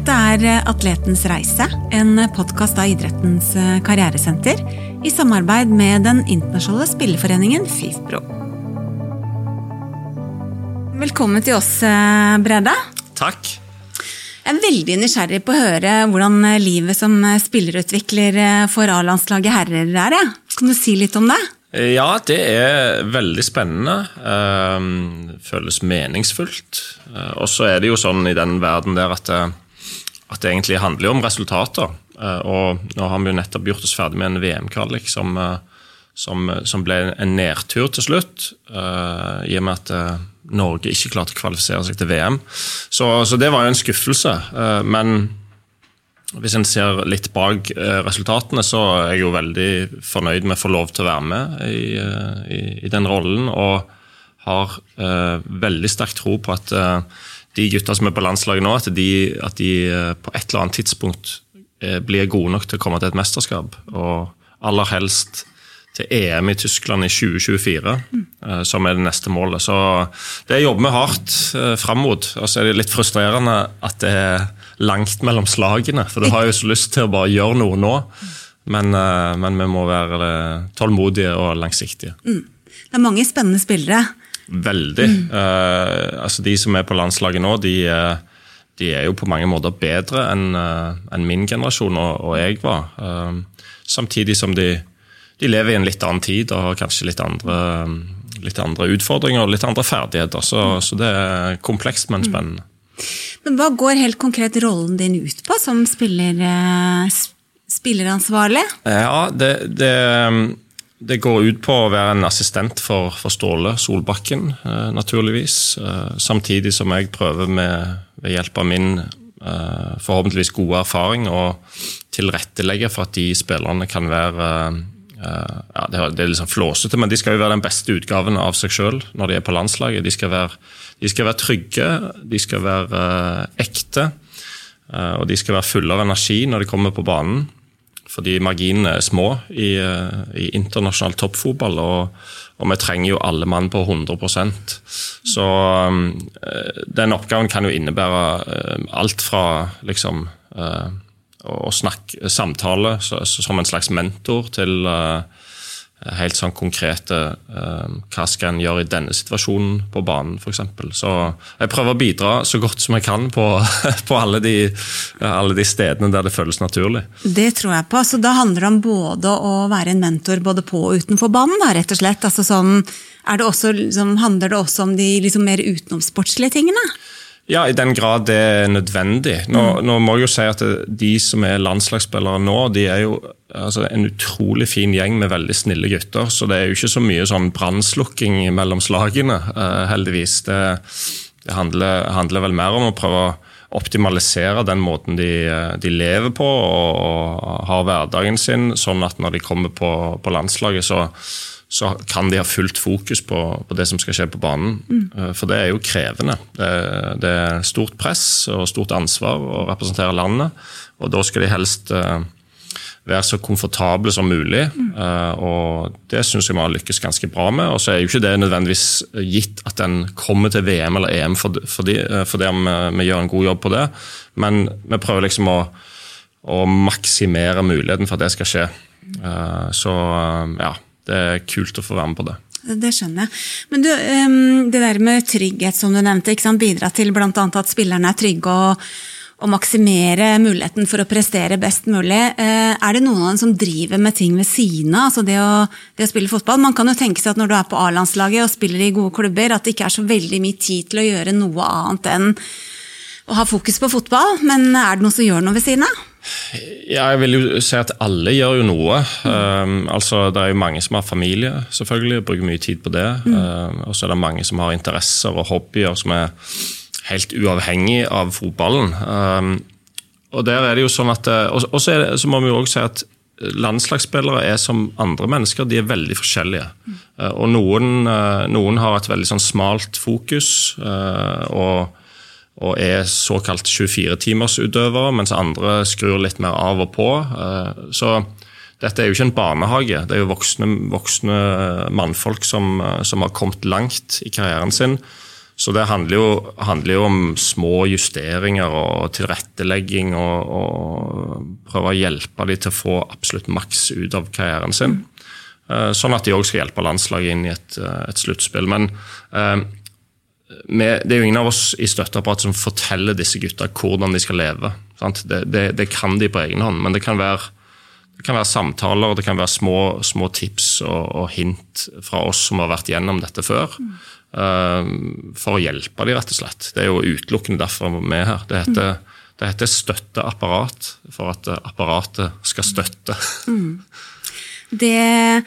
Dette er Atletens reise, en podkast av idrettens karrieresenter i samarbeid med den internasjonale spilleforeningen FIFPro. Velkommen til oss, Brede. Takk. Jeg er veldig nysgjerrig på å høre hvordan livet som spillerutvikler for A-landslaget herrer er. Kan du si litt om det? Ja, det er veldig spennende. Føles meningsfullt. Eh, og så er det jo sånn i den verden der at at det egentlig handler om resultater. Eh, og nå har vi jo nettopp gjort oss ferdig med en VM-kvalik som, eh, som, som, ble en nedtur til slutt. I og med at Norge ikke klarte å kvalifisere seg til VM. Så, så det var jo en skuffelse. Men hvis en ser litt bak eh, resultatene, så er jeg jo veldig fornøyd med å få lov til å være med i, eh, i, i den rollen. Og har eh, veldig sterk tro på at eh, de gutta som er på landslaget nå, at de, at de eh, på et eller annet tidspunkt eh, blir gode nok til å komme til et mesterskap. Og aller helst til EM i Tyskland i 2024, mm. som er det neste målet. Så det jobber vi hardt eh, fram mot. Og så er det litt frustrerende at det er langt mellom slagene. For du har jo så lyst til å bare gjøre noe nå. Men, eh, men vi må være eh, tålmodige og langsiktige. Mm. Det er mange spennende spillere. Veldig. Mm. Uh, altså De som er på landslaget nå, de, de er jo på mange måter bedre enn en min generasjon og, og jeg var. Uh, samtidig som de, de, lever i en litt annen tid og har kanskje litt andre, litt andre utfordringer og litt andre ferdigheter. Så, mm. så det er komplekst, men spennende. Men Hva går helt konkret rollen din ut på som spiller, eh, spilleransvarlig? Ja, det, det, det, går ut på å være en assistent for, for Ståle Solbakken, eh, naturligvis. Eh, samtidig som jeg prøver med, ved hjelp av min forhåpentligvis gode erfaring å tilrettelegge for at de spillerne kan være ja, Det er litt sånn flåsete, men de skal jo være den beste utgaven av seg sjøl når de er på landslaget. De skal være de skal være trygge, de skal være uh, ekte. Uh, og de skal være fulle av energi når de kommer på banen. Fordi marginene er små i, uh, i internasjonal toppfotball. Og, og, vi trenger jo alle mann på 100% Så um, den oppgaven kan jo innebære alt fra liksom å snakke samtale som en slags mentor til uh, helt sånn konkrete uh, Hva skal en gjøre i denne situasjonen på banen, f.eks. Så jeg prøver å bidra så godt som jeg kan på, på alle, de, alle, de, stedene der det føles naturlig. Det tror jeg på. Så da handler det om både å være en mentor både på og utenfor banen, da, rett og slett. Altså sånn, det også, sånn, handler det også om de liksom, mer utenomsportslige tingene? Ja, i den grad det er nødvendig. Nå, mm. nå, må jeg jo si at De som er landslagsspillere nå, de er jo altså, en utrolig fin gjeng med veldig snille gutter. Så det er jo ikke så mye sånn brannslukking mellom slagene, uh, heldigvis. Det, det handler, handler, vel mer om å prøve å optimalisere den måten de, de lever på og, og har hverdagen sin, sånn at når de kommer på, på landslaget, så så kan de ha fullt fokus på, på, det som skal skje på banen. Mm. For det er jo krevende. Det, det, er stort press og stort ansvar å representere landet. Og da skal de helst uh, være så komfortable som mulig. Mm. Uh, og det syns jeg vi har lykkes ganske bra med. Og så er jo ikke det nødvendigvis gitt at en kommer til VM eller EM fordi, for for vi, vi, gjør en god jobb på det, men vi prøver liksom å, å maksimere muligheten for at det skal skje. Så ja det er kult å få være med på det. Det skjønner jeg. Men du, det der med trygghet som du nevnte, bidra til bl.a. at spillerne er trygge og, og maksimere muligheten for å prestere best mulig. Eh, er det noen av dem som driver med ting ved siden av, altså det å, det å spille fotball? Man kan jo tenke seg at når du er på A-landslaget og spiller i gode klubber, at det ikke er så veldig mye tid til å gjøre noe annet enn å ha fokus på fotball. Men er det noen som gjør noe ved siden av? Ja, jeg vil jo si at alle gjør jo noe. Um, altså, Det er jo mange som har familie, selvfølgelig, og bruker mye tid på det. Mm. Um, og så er det mange som har interesser og hobbyer som er helt uavhengig av fotballen. Um, og der er det jo sånn at, eh, og så, det, så må vi jo også si at landslagsspillere er som andre mennesker, de er veldig forskjellige. Mm. Uh, og noen, uh, noen, har et veldig sånn smalt fokus. Uh, og og er såkalt 24-timersutøvere, mens andre skrur litt mer av og på. Eh, så dette er jo ikke en barnehage, det er jo voksne, voksne mannfolk som, som, har kommet langt i karrieren sin, Så det handler jo, handler jo, om små justeringer og tilrettelegging og, og prøve å hjelpe dem til å få absolutt maks ut av karrieren sin. Sånn at de òg skal hjelpe landslaget inn i et, et sluttspill. Men eh, med, det er jo ingen av oss i støtteapparatet som forteller disse gutta hvordan de skal leve. Det, det, det, kan de på egen hånd, men det kan være, det kan være samtaler det kan være små, små tips og, og, hint fra oss som har vært gjennom dette før. Mm. Uh, for å hjelpe dem, rett og slett. Det er jo utelukkende derfor vi er her. Det heter, mm. det heter støtteapparat, for at apparatet skal støtte. Mm. Det,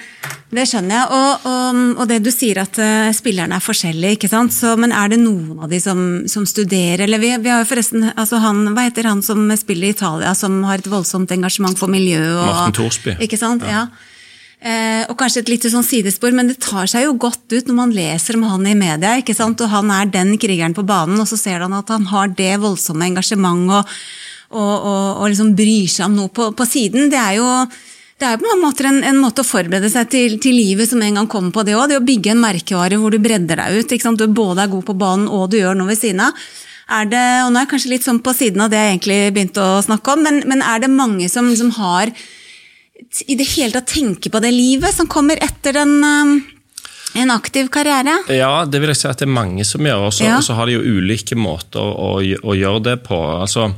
det, skjønner jeg. Og, og, og, det du sier at uh, spillerne er forskjellige. ikke sant? Så, men er det noen av de som, som studerer? Eller vi, vi, har jo forresten, altså han, Hva heter han som spiller i Italia, som har et voldsomt engasjement for miljø? Og, Martin Thorsby. Ikke sant? Ja. ja. Eh, og kanskje et lite sånn sidespor, men det tar seg jo godt ut når man leser om han i media. ikke sant? Og han er den krigeren på banen, og så ser han at han har det voldsomme engasjementet og, og liksom bryr seg om noe på, på, siden. Det er jo det er på mange måter en, en måte å forberede seg til, til, livet som en gang kommer på det òg. Det å bygge en merkevare hvor du bredder deg ut. Du både er god på banen og du gjør noe ved siden av. Er det, og nå er jeg kanskje litt sånn på siden av det jeg egentlig begynte å snakke om, men, men er det mange som, som har i det hele tatt tenker på det livet som kommer etter den, um, en aktiv karriere? Ja, det vil jeg si at det er mange som gjør. Og så ja. har de jo ulike måter å, å gjøre det på. Altså,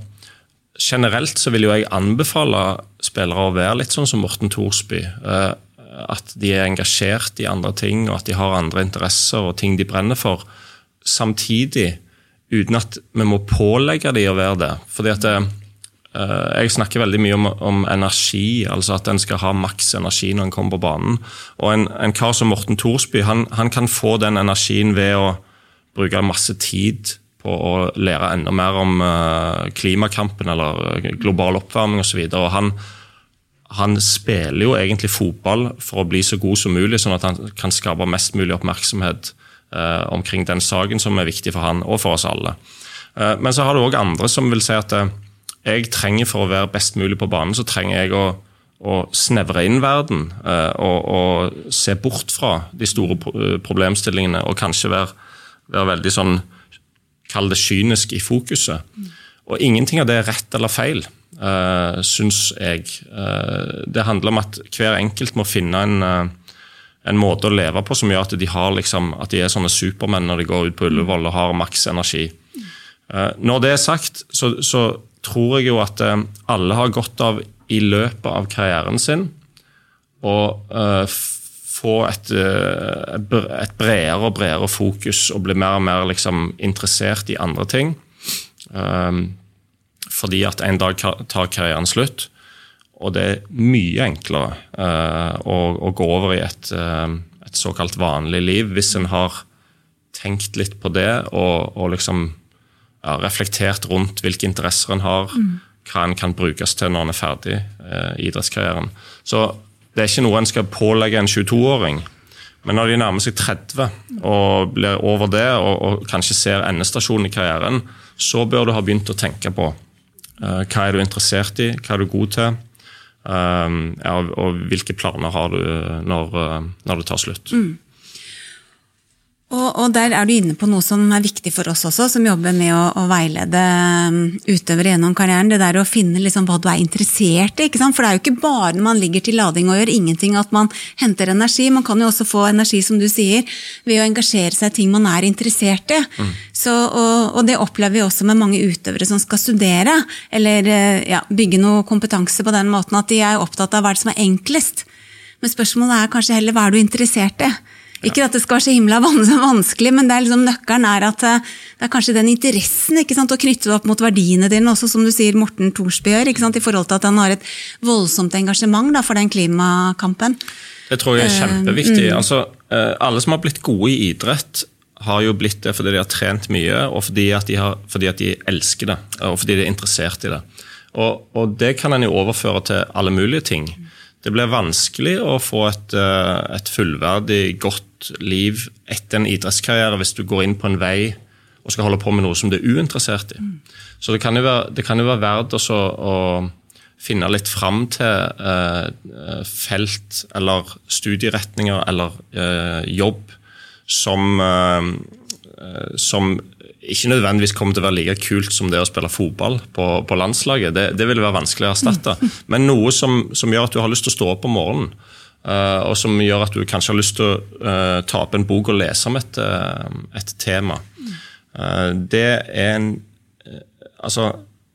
generelt så vil jo jeg anbefale spillere å være litt sånn som Morten Thorsby. Eh, at de er engasjert i andre ting, og at de har andre interesser og ting de brenner for. Samtidig uten at vi må pålegge de å være det. Fordi at det, Eh, jeg snakker veldig mye om, om, energi, altså at en skal ha maks energi når en kommer på banen. Og En, en kar som Morten Thorsby han, han, kan få den energien ved å bruke masse tid på å lære enda mer om uh, klimakampen eller global oppvarming osv. Han, han spiller jo egentlig fotball for å bli så god som mulig, sånn at han kan skape mest mulig oppmerksomhet uh, omkring den saken som er viktig for han og for oss alle. Uh, men så har du òg andre som vil si at jeg trenger for å være best mulig på banen, så trenger jeg å, å snevre inn verden eh, og, og, se bort fra de store eh, problemstillingene og kanskje være, være veldig sånn Kall det kynisk i fokuset. Og ingenting av det er rett eller feil, uh, syns jeg. Uh, det handler om at hver enkelt må finne en, uh, en måte å leve på som gjør at de, har, liksom, at de er sånne supermenn når de går ut på Ullevål og har maks energi. Når det er sagt, så, så tror jeg jo at eh, alle har godt av i løpet av karrieren sin å uh, få et, uh, et, bredere og bredere fokus og bli mer og mer liksom, interessert i andre ting. Um, fordi at en dag tar karrieren slutt. Og det er mye enklere uh, å, å, gå over i et, et, såkalt vanlig liv hvis en har tenkt litt på det og, og liksom ja, reflektert rundt hvilke interesser en har, mm. hva en kan brukes til når en er ferdig eh, i idrettskarrieren. Så det er ikke noe en skal pålegge en 22-åring. Men når de nærmer seg 30 og blir over det, og, og kanskje ser endestasjonen i karrieren, så bør du ha begynt å tenke på uh, hva er du interessert i, hva er du god til, uh, ja, og hvilke planer har du når, uh, når det tar slutt. Mm. Og, og, der er du inne på noe som er viktig for oss også, som jobber med å, å veilede um, utøvere gjennom karrieren. Det der å finne liksom hva du er interessert i. ikke sant? For det er jo ikke bare når man ligger til lading og gjør ingenting at man henter energi. Man kan jo også få energi, som du sier, ved å engasjere seg i ting man er interessert i. Mm. Så, og, og, det opplever vi også med mange utøvere som skal studere, eller eh, ja, bygge noe kompetanse på den måten at de er opptatt av hva som er enklest. Men spørsmålet er kanskje heller hva er du interessert i? Ikke at det skal være så himla vanskelig, men det er liksom, nøkkelen er at eh, det er kanskje den interessen ikke sant, å knytte det opp mot verdiene dine, også som du sier Morten Thorsby gjør, ikke sant, i forhold til at han har et voldsomt engasjement da, for den klimakampen. Det tror jeg er kjempeviktig. Uh, mm. altså, uh, alle som har blitt gode i idrett, har jo blitt det fordi de har trent mye, og fordi at de, har, fordi at de elsker det, og fordi de er interessert i det. Og, og det kan en jo overføre til alle mulige ting. Det blir vanskelig å få et, et fullverdig, godt liv etter en idrettskarriere hvis du går inn på en vei og skal holde på med noe som du er uinteressert i. Så det kan jo være, det jo være verdt også å finne litt fram til eh, felt eller studieretninger eller eh, jobb som, eh, som ikke nødvendigvis kommer til å være like kult som det å spille fotball på, på landslaget. Det, det, vil være vanskelig å erstatte. Men noe som, som, gjør at du har lyst til å stå opp om morgenen. Uh, og som gjør at du kanskje har lyst til å uh, ta opp en bok og lese om et, uh, et tema. det er en Altså,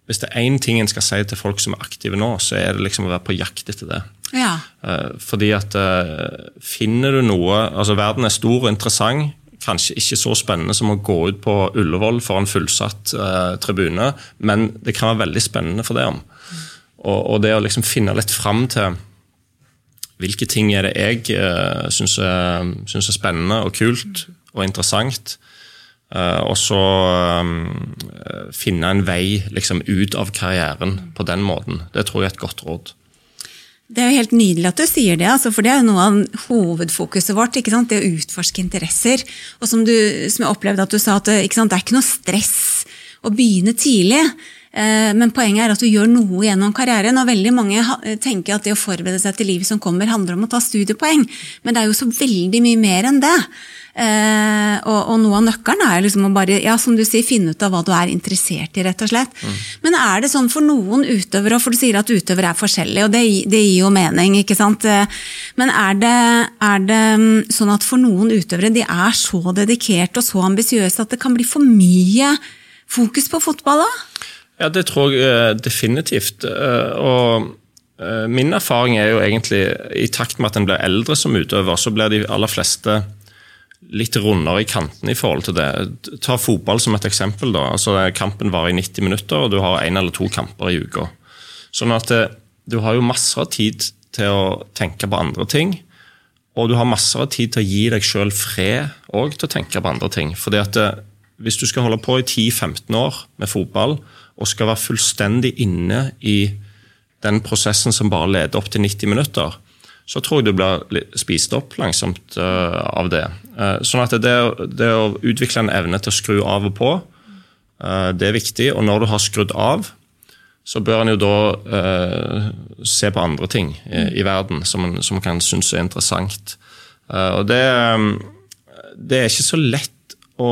hvis det er én ting en skal si til folk som er aktive nå, så er det liksom å være på jakt etter det. Ja. fordi at finner du noe altså Verden er stor og interessant kanskje ikke så spennende som å gå ut på Ullevål for en fullsatt eh, tribune, men det kan være veldig spennende for det om. Og, og det å liksom finne litt fram til hvilke ting er det jeg eh, syns er, er, spennende og kult og interessant. Eh, og så eh, finne en vei liksom, ut av karrieren på den måten. Det tror jeg er et godt råd. Det er jo helt nydelig at du sier det, altså, for det er jo noe av hovedfokuset vårt. Det å utforske interesser. Og som, du, som jeg opplevde at du sa, at det, er ikke noe stress å begynne tidlig. Eh, men poenget er at du gjør noe gjennom karrieren. og Veldig mange tenker at det å forberede seg til livet som kommer, handler om å ta studiepoeng. Men det er jo så veldig mye mer enn det. Eh, og, og, noe av nøkkelen er liksom å bare ja, som du sier, finne ut av hva du er interessert i. rett og slett. Mm. Men er det sånn for noen utøvere, for du sier at utøvere er forskjellige, og det, det gir jo mening, ikke sant. Eh, men er det, er det, mm, sånn at for noen utøvere de er så dedikerte og så ambisiøse at det kan bli for mye fokus på fotball da? Ja, det tror jeg eh, definitivt. Og min erfaring er jo egentlig i takt med at en blir eldre som utøver, så blir de aller fleste litt rundere i kantene i forhold til det. Ta fotball som et eksempel. da, altså Kampen varer i 90 minutter, og du har én eller to kamper i uka. Sånn at eh, du har jo masser av tid til å tenke på andre ting. Og du har masser av tid til å gi deg sjøl fred òg til å tenke på andre ting. Fordi at eh, Hvis du skal holde på i 10-15 år med fotball og skal være fullstendig inne i den prosessen som bare leder opp til 90 minutter, så tror jeg du blir spist opp langsomt uh, av det. Uh, sånn at det, det, å utvikle en evne til å skru av og på, uh, det er viktig. Og når du har skrudd av, så bør en jo da se på andre ting i, i verden som en som kan synes er interessant. og det, det er ikke så lett å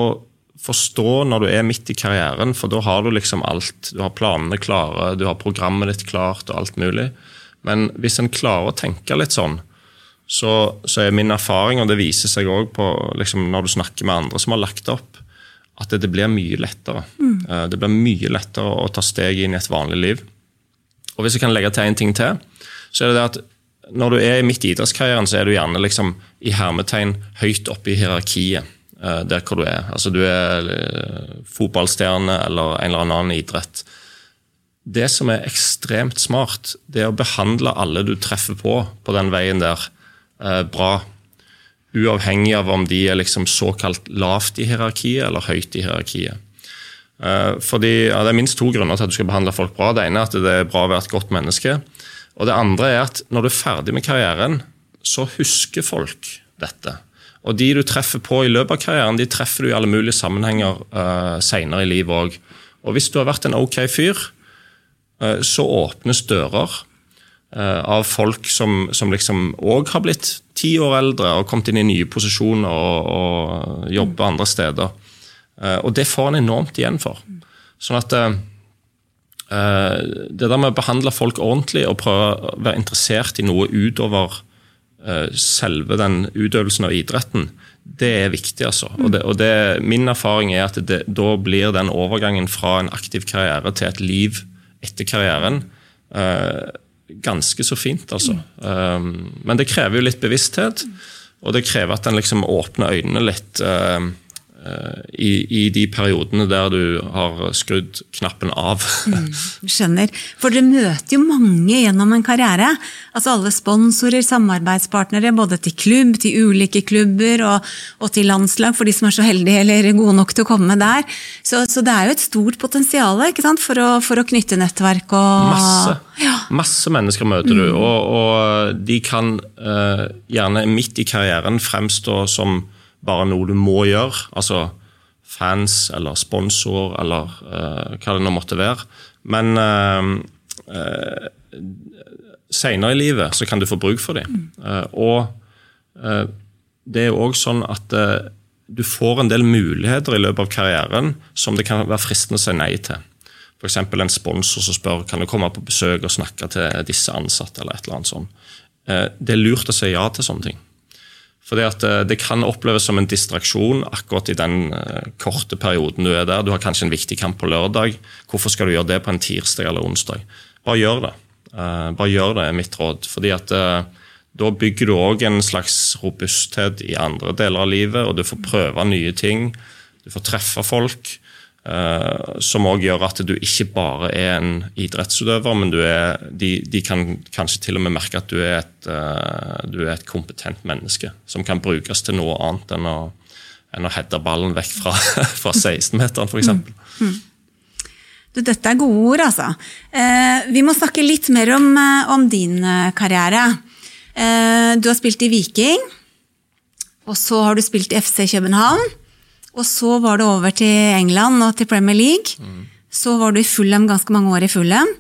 forstå når du er midt i karrieren, for da har du liksom alt. Du har planene klare, du har programmet ditt klart og alt mulig. Men hvis en klarer å tenke litt sånn, så, så er min erfaring, og det viser seg òg liksom, når du snakker med andre som har lagt opp, at det, det blir mye lettere. Mm. Det blir mye lettere å ta steg inn i et vanlig liv. Og Hvis jeg kan legge til en ting til, så er det det at når du er midt i idrettskarrieren, så er du gjerne liksom i hermetegn høyt oppe i hierarkiet eh, der hvor du er. Altså Du er eh, fotballstjerne eller en eller annen idrett det som er ekstremt smart, det er å behandle alle du treffer på på den veien der, eh, bra. Uavhengig av om de er liksom såkalt lavt i hierarkiet eller høyt i hierarkiet. Eh, fordi, ja, Det er minst to grunner til at du skal behandle folk bra. Det ene er at det er bra å være et godt menneske. Og det andre er at når du er ferdig med karrieren, så husker folk dette. Og de du treffer på i løpet av karrieren, de treffer du i alle mulige sammenhenger uh, seinere i livet òg. Og hvis du har vært en ok fyr, Eh, så åpnes dører eh, av folk som, som liksom òg har blitt ti år eldre og kommet inn i nye posisjoner og, og jobber andre steder. Eh, og det får han enormt igjen for. Sånn at det der med å behandle folk ordentlig og prøve å være interessert i noe utover selve den utøvelsen av idretten, det er viktig. altså. Og, det, og det, Min erfaring er at det, da blir den overgangen fra en aktiv karriere til et liv etter karrieren. Uh, ganske så fint, altså. Um, men det krever jo litt bevissthet, og det krever at en liksom åpner øynene litt. Eh, i, i, de periodene der du har skrudd knappen av. mm, skjønner. For dere møter jo mange gjennom en karriere. Altså Alle sponsorer, samarbeidspartnere, både til klubb, til ulike klubber og, og, til landslag, for de som er så heldige eller gode nok til å komme der. Så, så det er jo et stort potensial for å, for, å, knytte nettverk og Masse. Ja. Masse mennesker møter du, mm. og, og, de kan uh, gjerne midt i karrieren fremstå som bare noe du må gjøre. Altså fans eller sponsor eller uh, hva det nå måtte være. Men uh, uh, seinere i livet så kan du få bruk for dem. Uh, og det er jo òg sånn at du får en del muligheter i løpet av karrieren som det kan være fristende å si nei til. F.eks. en sponsor som spør kan du komme på besøk og snakke til disse ansatte. eller et eller annet sånt. Eh, det er lurt å si ja til sånne ting. Fordi at eh, Det kan oppleves som en distraksjon akkurat i den eh, korte perioden du er der. Du har kanskje en viktig kamp på lørdag. Hvorfor skal du gjøre det på en tirsdag eller onsdag? Bare gjør det. Bare gjør det, er mitt råd. Fordi at da bygger du òg en slags robusthet i andre deler av livet, og du får prøve nye ting. Du får treffe folk. Uh, som òg gjør at du ikke bare er en idrettsutøver, men er, de, de, kan kanskje til og med merke at du er, et, uh, du er et kompetent menneske som kan brukes til noe annet enn å, enn å heade ballen vekk fra, fra 16-meteren, f.eks. Mm. Mm. Dette er gode ord, altså. Uh, vi må snakke litt mer om, om din karriere. du har spilt i Viking, og så har du spilt i FC København. Og så var det over til England og til Premier League. Mm. Så var du i Fulham ganske mange år i Fulham,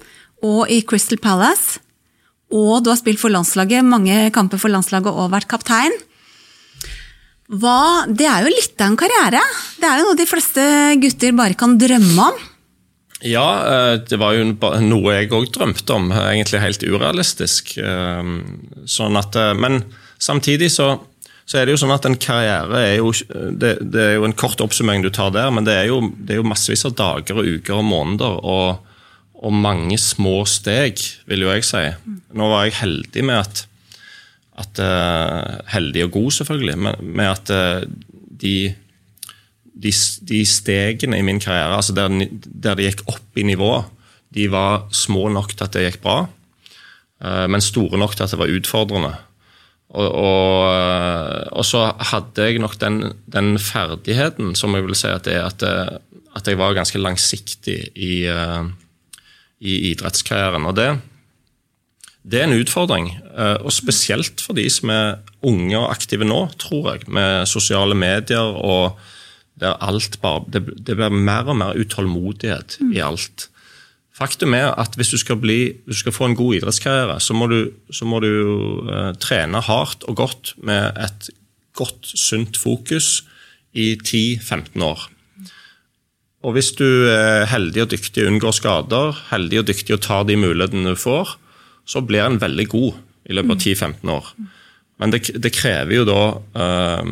og i Crystal Palace. Og du har spilt for landslaget, mange kamper for landslaget og vært kaptein. Hva, det er jo litt av en karriere. Det er jo noe de fleste gutter bare kan drømme om. Ja, eh, det var jo noe jeg òg drømte om. Egentlig helt urealistisk. Eh, sånn at, eh, men samtidig så så er det jo sånn at en karriere er jo det, det, er jo en kort oppsummering du tar der, men det er jo, det er jo massevis av dager og uker og måneder. og, og mange små steg, vil jo jeg si. Nå var jeg heldig med at, at uh, Heldig og god, selvfølgelig, med at uh, de, de, de, stegene i min karriere, altså der, der det gikk opp i nivå, de var små nok til at det gikk bra, uh, men store nok til at det var utfordrende. Og, og, og, så hadde jeg nok den, den, ferdigheten som jeg vil si at, det, at, at jeg var ganske langsiktig i, uh, i idrettskarrieren. Og det, det, er en utfordring. Uh, og spesielt for de som er unge og aktive nå, tror jeg. Med sosiale medier og der alt bare Det, det blir mer og mer utålmodighet i alt. Faktum er at hvis du skal, bli, hvis du skal få en god idrettskarriere, så må du, så må du uh, trene hardt og godt med et godt, sunt fokus i 10-15 år. Og hvis du er heldig og dyktig og unngår skader, heldig og dyktig og tar de mulighetene du får, så blir en veldig god i løpet av 10-15 år. Men det, det, krever jo da, uh,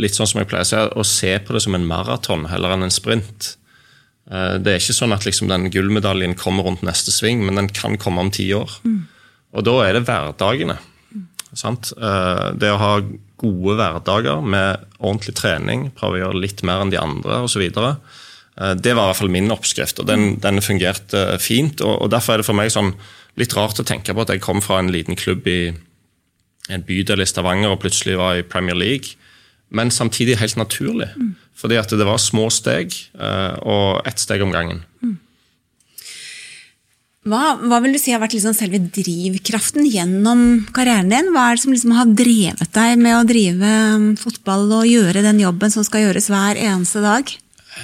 litt sånn som jeg pleier å si, å se på det som en maraton heller enn en sprint. Eh, det er ikke sånn at liksom den gullmedaljen kommer rundt neste sving, men den kan komme om ti år. Mm. Og da er det hverdagene. Mm. Det å ha gode hverdager med ordentlig trening, prøve å gjøre litt mer enn de andre osv. Eh, det var i hvert fall min oppskrift, og den, den fungerte fint. Og, og, Derfor er det for meg sånn litt rart å tenke på at jeg kom fra en liten klubb i en bydel i Stavanger og plutselig var i Premier League men samtidig helt naturlig. Mm. Fordi at det var små steg, eh, og ett steg om gangen. Mm. Hva, hva, vil du si har vært liksom selve drivkraften gjennom karrieren din? Hva er det som liksom har drevet deg med å drive um, fotball og gjøre den jobben som skal gjøres hver eneste dag?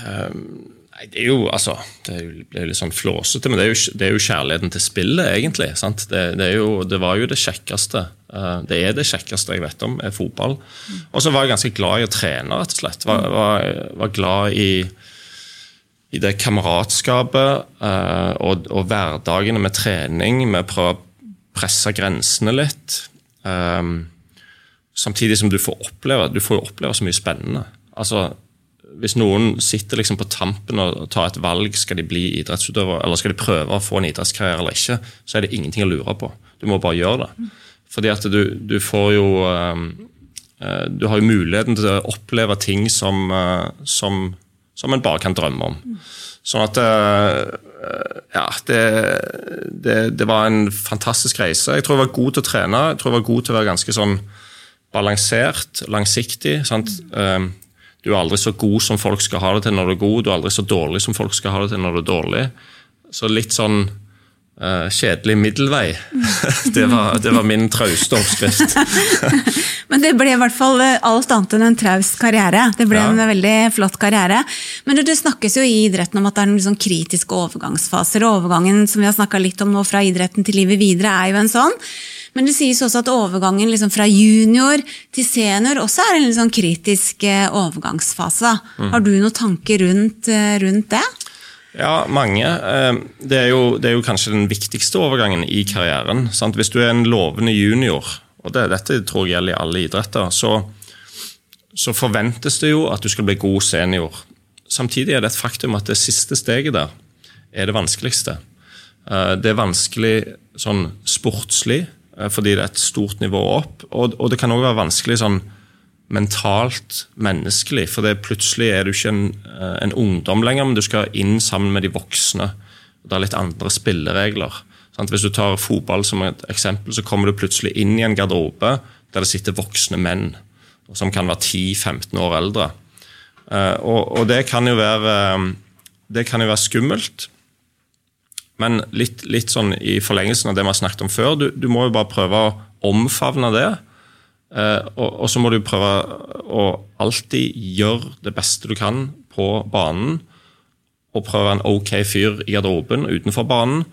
Um, Nei, Det er jo altså, det, er litt sånn flåsete, men det er, jo, det er jo kjærligheten til spillet, egentlig. Det, det, jo, det, var jo det kjekkeste. Eh, det er det kjekkeste jeg vet om, er fotball. Og så var jeg ganske glad i å trene, rett og slett. Var, var, var glad i, i det kameratskapet uh, og, og, hverdagene med trening. Med å prøve å presse grensene litt. Um, samtidig som du får oppleve du får oppleve så mye spennende. Altså, hvis noen sitter liksom på tampen og tar et valg, skal de bli idrettsutøver, eller skal de prøve å få en idrettskarriere eller ikke, så er det ingenting å lure på. Du må bare gjøre det. Fordi at du, du får jo uh, Du har jo muligheten til å oppleve ting som, uh, som, som en bare kan drømme om. Sånn at uh, Ja, det, det, det, var en fantastisk reise. Jeg tror jeg var god til å trene. Jeg tror jeg var god til å være ganske sånn balansert, langsiktig. sant? Du er aldri så god som folk skal ha det til når du er god, du er aldri så dårlig som folk skal ha det til når du er dårlig. Så litt sånn uh, kjedelig middelvei. det, var, det, var, min trauste oppskrift. Men det ble i hvert fall eh, alt annet enn en traus karriere. Det ble ja. en veldig flott karriere. Men det snakkes jo i idretten om at det er noen sånn kritiske overgangsfaser. og Overgangen som vi har snakka litt om nå fra idretten til livet videre, er jo en sånn. Men det sies også at overgangen liksom fra junior til senior også er en litt sånn kritisk eh, overgangsfase. Mm. Har du noen tanker rundt, eh, rundt det? Ja, mange. Eh, det er, jo, det er, jo, kanskje den viktigste overgangen i karrieren. Sant? Hvis du er en lovende junior, og det, dette tror jeg gjelder i alle idretter, så, så forventes det jo at du skal bli god senior. Samtidig er det et faktum at det siste steget der er det vanskeligste. Det er vanskelig sånn sportslig, fordi det er et stort nivå opp. Og, og det kan òg være vanskelig sånn mentalt menneskelig, for det plutselig er du ikke en, eh, en, ungdom lenger, men du skal inn sammen med de voksne. Det er litt andre spilleregler. Hvis du tar fotball som et eksempel, så kommer du plutselig inn i en garderobe der det sitter voksne menn som kan være 10-15 år eldre. Eh, og, og det, kan være, det kan jo være skummelt. Men litt, litt, sånn i forlengelsen av det vi har snakket om før, du, du må jo bare prøve å omfavne det. Eh, og, og, så må du prøve å alltid gjøre det beste du kan på banen. Og prøve å være en ok fyr i garderoben utenfor banen.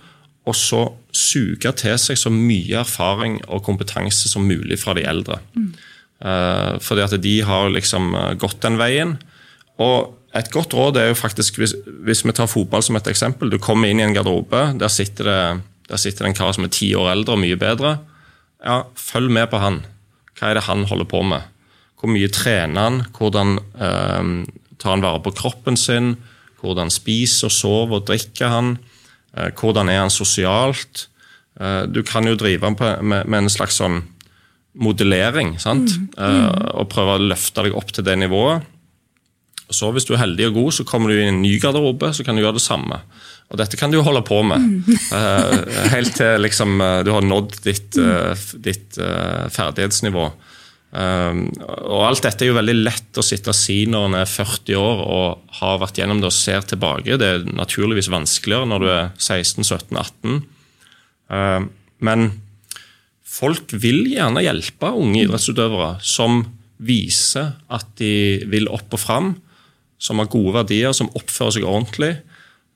Og så suge til seg så mye erfaring og kompetanse som mulig fra de eldre. Mm. Eh, fordi at de har liksom gått den veien. Og et godt råd er jo faktisk, hvis, hvis, vi tar fotball som et eksempel Du kommer inn i en garderobe, der sitter det, der sitter det en kar som er ti år eldre og mye bedre. Ja, Følg med på han. Hva er det han holder på med? Hvor mye trener han? Hvordan eh, tar han vare på kroppen sin? Hvordan spiser, sover og drikker han? Eh, hvordan er han sosialt? Eh, du kan jo drive med, med, med en slags sånn modellering sant? Mm. Mm. og prøve å løfte deg opp til det nivået. Og så Hvis du er heldig og god, så kommer du i en ny garderobe, så kan du gjøre det samme. Og Dette kan du jo holde på med mm. uh, helt til liksom, uh, du har nådd ditt, uh, ditt ferdighetsnivå. og Alt dette er jo veldig lett å sitte og si når en er 40 år og har vært gjennom det og ser tilbake. Det er naturligvis vanskeligere når du er 16-17-18. men folk vil gjerne hjelpe unge idrettsutøvere som viser at de vil opp og fram som har gode verdier, som oppfører seg ordentlig.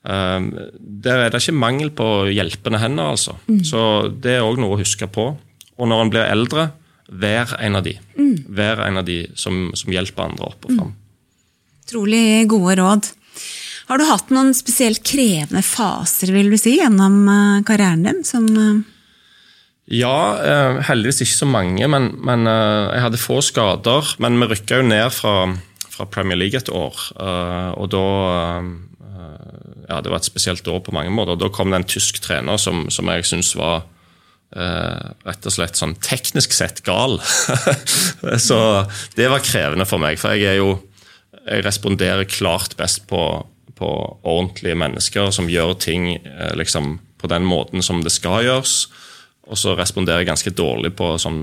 Um, der er det ikke mangel på hjelpende hender, altså. Mm. Så det er òg noe å huske på. Og når en blir eldre, vær en av de. Mm. Vær en av de som, som hjelper andre opp og fram. Mm. Gode råd. Har du hatt noen spesielt krevende faser vil du si, gjennom uh, karrieren din? som... Uh ja, uh, heldigvis ikke så mange, men, men jeg hadde få skader. Men vi rykka jo ned fra fra Premier League et år. Eh, og da eh, Ja, det var et spesielt år på mange måter. Da kom det en tysk trener som, som jeg syns var Uh, rett og slett sånn teknisk sett gal. Så det var krevende for meg, for jeg er jo Jeg responderer klart best på, på ordentlige mennesker som gjør ting liksom på den måten som det skal gjøres. Og så responderer jeg ganske dårlig på sånn